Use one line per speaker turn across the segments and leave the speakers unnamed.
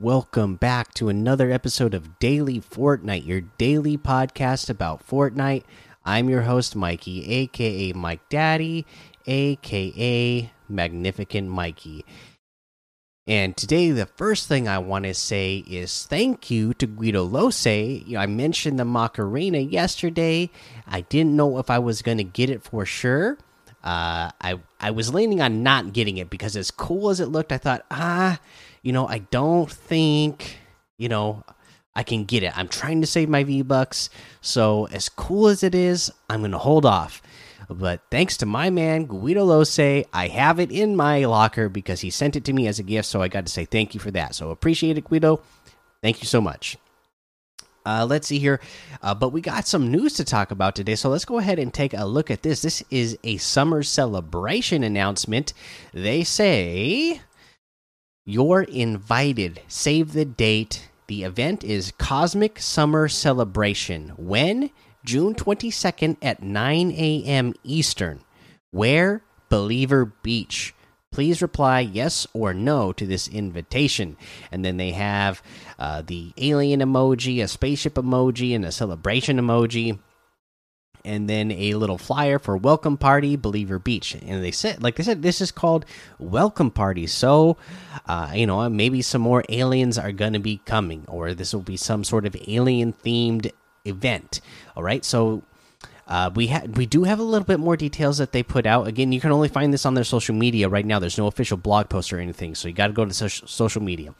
Welcome back to another episode of Daily Fortnite, your daily podcast about Fortnite. I'm your host, Mikey, aka Mike Daddy, aka Magnificent Mikey. And today, the first thing I want to say is thank you to Guido Lose. I mentioned the Macarena yesterday. I didn't know if I was going to get it for sure. Uh, I I was leaning on not getting it because as cool as it looked, I thought, ah, you know, I don't think, you know, I can get it. I'm trying to save my V Bucks. So, as cool as it is, I'm to hold off. But thanks to my man, Guido Lose, I have it in my locker because he sent it to me as a gift. So, I got to say thank you for that. So, appreciate it, Guido. Thank you so much. Uh, let's see here. Uh, but we got some news to talk about today. So let's go ahead and take a look at this. This is a summer celebration announcement. They say you're invited. Save the date. The event is Cosmic Summer Celebration. When? June 22nd at 9 a.m. Eastern. Where? Believer Beach. Please reply yes or no to this invitation. And then they have uh, the alien emoji, a spaceship emoji, and a celebration emoji. And then a little flyer for welcome party believer beach. And they said like they said this is called welcome party. So uh, you know maybe some more aliens are gonna be coming or this will be some sort of alien themed event. All right so uh, we had we do have a little bit more details that they put out. Again, you can only find this on their social media right now. There's no official blog post or anything, so you got to go to social social media.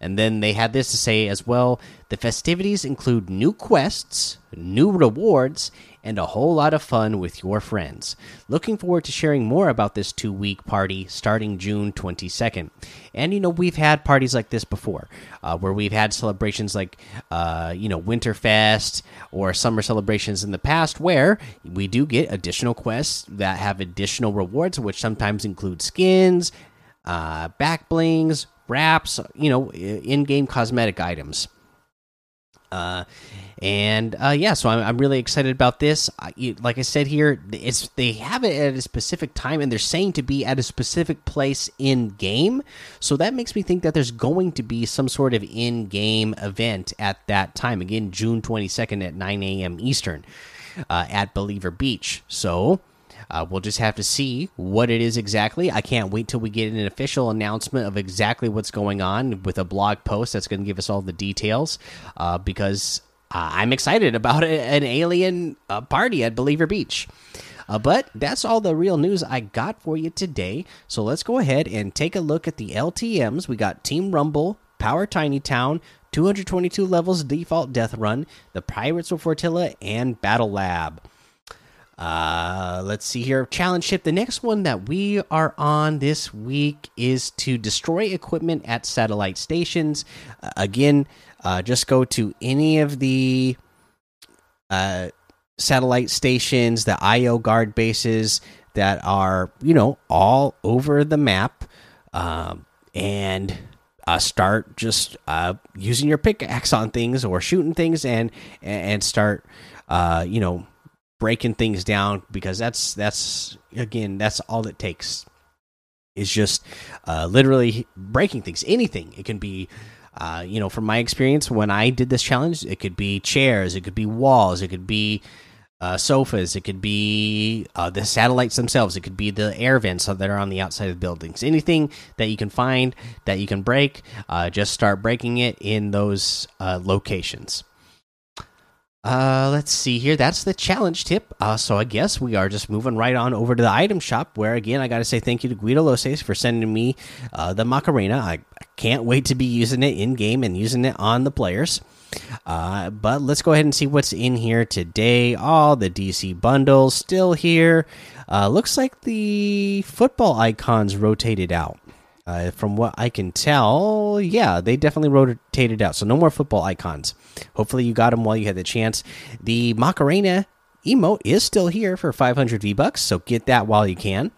And then they had this to say as well: the festivities include new quests, new rewards, and a whole lot of fun with your friends. Looking forward to sharing more about this two week party starting June 22nd. And, you know, we've had parties like this before uh, where we've had celebrations like, uh, you know, Winterfest or summer celebrations in the past where we do get additional quests that have additional rewards, which sometimes include skins, uh, back blings, wraps, you know, in game cosmetic items. Uh, and uh, yeah, so I'm, I'm really excited about this. I, like I said here, it's they have it at a specific time, and they're saying to be at a specific place in game. So that makes me think that there's going to be some sort of in game event at that time. Again, June 22nd at 9 a.m. Eastern uh, at Believer Beach. So uh, we'll just have to see what it is exactly. I can't wait till we get an official announcement of exactly what's going on with a blog post that's going to give us all the details. Uh, because uh, I'm excited about an alien uh, party at Believer Beach. Uh, but that's all the real news I got for you today. So let's go ahead and take a look at the LTMs. We got Team Rumble, Power Tiny Town, 222 levels default death run, the Pirates of Fortilla, and Battle Lab. Uh, let's see here. Challenge ship. The next one that we are on this week is to destroy equipment at satellite stations. Uh, again, uh, just go to any of the uh, satellite stations, the IO guard bases that are, you know, all over the map, um, and uh, start just uh, using your pickaxe on things or shooting things, and and start, uh, you know breaking things down because that's that's again that's all it takes. Is just uh, literally breaking things anything. It can be uh, you know from my experience when i did this challenge it could be chairs it could be walls it could be uh, sofas it could be uh, the satellites themselves it could be the air vents that are on the outside of buildings. Anything that you can find that you can break uh, just start breaking it in those uh, locations uh, let's see here. That's the challenge tip. Uh, so I guess we are just moving right on over to the item shop, where again I got to say thank you to Guido Loses for sending me uh, the Macarena. I, I can't wait to be using it in game and using it on the players. Uh, but let's go ahead and see what's in here today. All the DC bundles still here. Uh, looks like the football icons rotated out. Uh, from what I can tell, yeah, they definitely rotated out. So no more football icons. Hopefully you got them while you had the chance. The Macarena emote is still here for 500 V bucks, so get that while you can.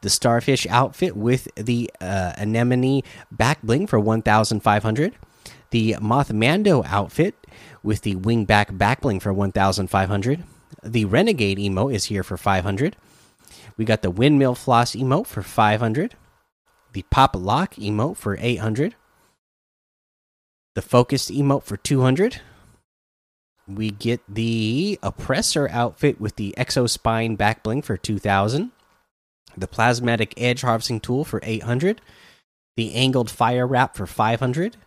The starfish outfit with the uh, anemone back bling for 1,500. The Mothmando outfit with the wingback back bling for 1,500. The renegade emote is here for 500. We got the windmill floss emote for 500 the Pop Lock emote for 800. the focused emote for 200. We get the oppressor outfit with the exo spine back bling for 2000. The plasmatic edge harvesting tool for 800. The angled fire wrap for 500.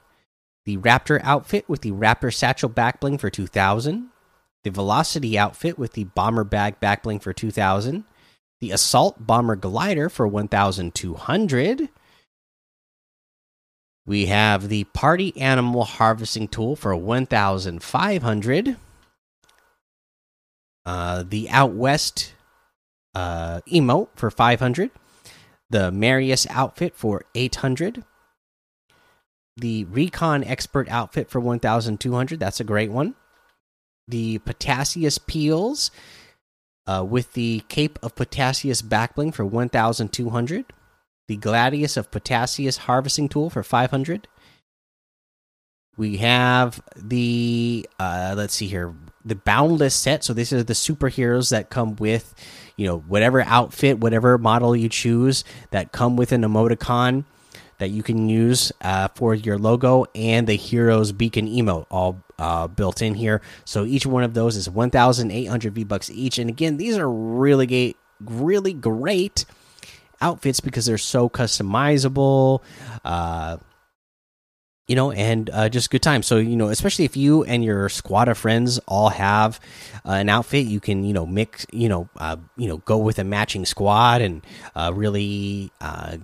The raptor outfit with the raptor satchel back bling for 2000. The velocity outfit with the bomber bag back bling for 2000. The assault bomber glider for 1200 we have the party animal harvesting tool for 1,500. Uh, the out west uh, emote for 500. The Marius outfit for 800. The recon expert outfit for 1,200. That's a great one. The Potassius peels uh, with the cape of Potassius backbling for 1,200 the Gladius of Potassius harvesting tool for 500. We have the uh, let's see here, the Boundless set. So these are the superheroes that come with, you know, whatever outfit, whatever model you choose that come with an emoticon that you can use uh, for your logo and the heroes beacon emote all uh, built in here. So each one of those is 1,800 V bucks each. And again, these are really great, really great outfits because they're so customizable. Uh, you know, and uh, just good time. So you know, especially if you and your squad of friends all have uh, an outfit, you can you know mix, you know, uh, you know, go with a matching squad and uh, really, uh,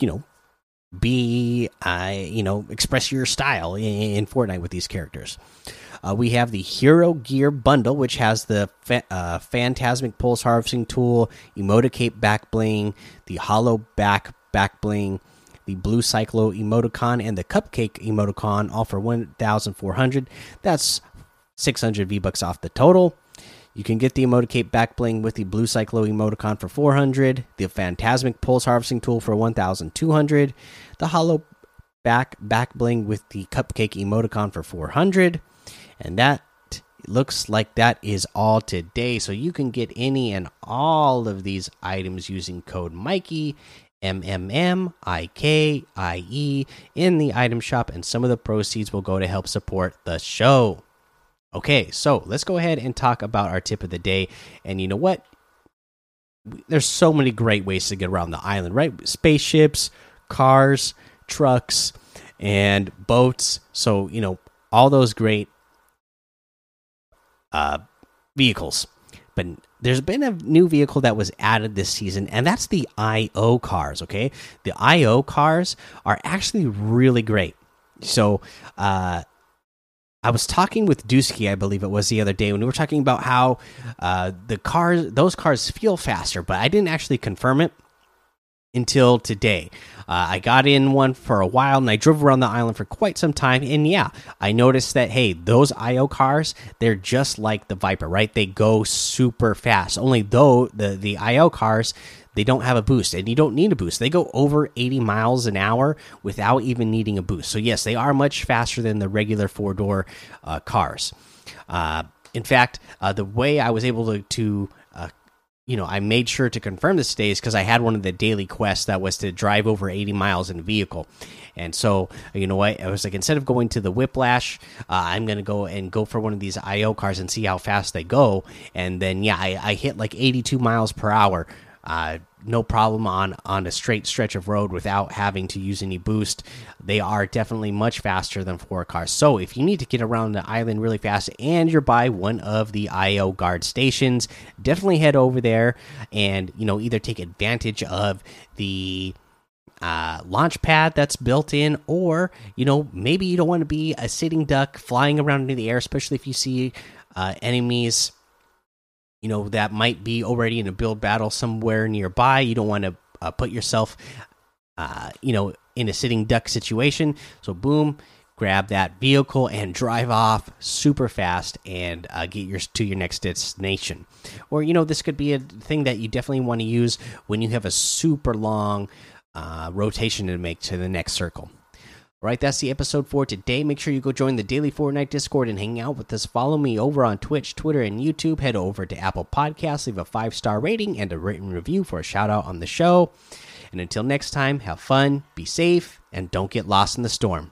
you know, be, uh, you know, express your style in, in Fortnite with these characters. Uh, we have the Hero Gear Bundle, which has the fa uh, Phantasmic Pulse Harvesting Tool, Emoticape Back Bling, the Hollow Back Back Bling, the Blue Cyclo Emoticon, and the Cupcake Emoticon, all for 1,400. That's 600 V Bucks off the total. You can get the Emoticape Back Bling with the Blue Cyclo Emoticon for 400, the Phantasmic Pulse Harvesting Tool for 1,200, the Hollow Back Back Bling with the Cupcake Emoticon for 400 and that looks like that is all today. So you can get any and all of these items using code Mikey M M M I K I E in the item shop, and some of the proceeds will go to help support the show. Okay, so let's go ahead and talk about our tip of the day. And you know what? There's so many great ways to get around the island, right? Spaceships, cars, trucks, and boats. So, you know, all those great uh, vehicles. But there's been a new vehicle that was added this season, and that's the IO cars. Okay, the IO cars are actually really great. So, uh, I was talking with Dusky, I believe it was the other day, when we were talking about how uh, the cars, those cars feel faster, but I didn't actually confirm it until today. Uh, I got in one for a while and I drove around the island for quite some time. And yeah, I noticed that, hey, those IO cars, they're just like the Viper, right? They go super fast. Only though the, the IO cars, they don't have a boost and you don't need a boost. They go over 80 miles an hour without even needing a boost. So, yes, they are much faster than the regular four door uh, cars. Uh, in fact, uh, the way I was able to, to you know, I made sure to confirm this today is because I had one of the daily quests that was to drive over 80 miles in a vehicle. And so, you know what? I was like, instead of going to the Whiplash, uh, I'm going to go and go for one of these IO cars and see how fast they go. And then, yeah, I, I hit like 82 miles per hour. Uh, no problem on on a straight stretch of road without having to use any boost. They are definitely much faster than four cars. So if you need to get around the island really fast and you're by one of the IO guard stations, definitely head over there and you know either take advantage of the uh, launch pad that's built in, or you know maybe you don't want to be a sitting duck flying around in the air, especially if you see uh, enemies you know that might be already in a build battle somewhere nearby. You don't want to uh, put yourself, uh, you know, in a sitting duck situation. So boom, grab that vehicle and drive off super fast and uh, get your to your next destination. Or you know, this could be a thing that you definitely want to use when you have a super long uh, rotation to make to the next circle. Right, that's the episode for today. Make sure you go join the Daily Fortnite Discord and hang out with us. Follow me over on Twitch, Twitter, and YouTube. Head over to Apple Podcasts, leave a five star rating and a written review for a shout out on the show. And until next time, have fun, be safe, and don't get lost in the storm.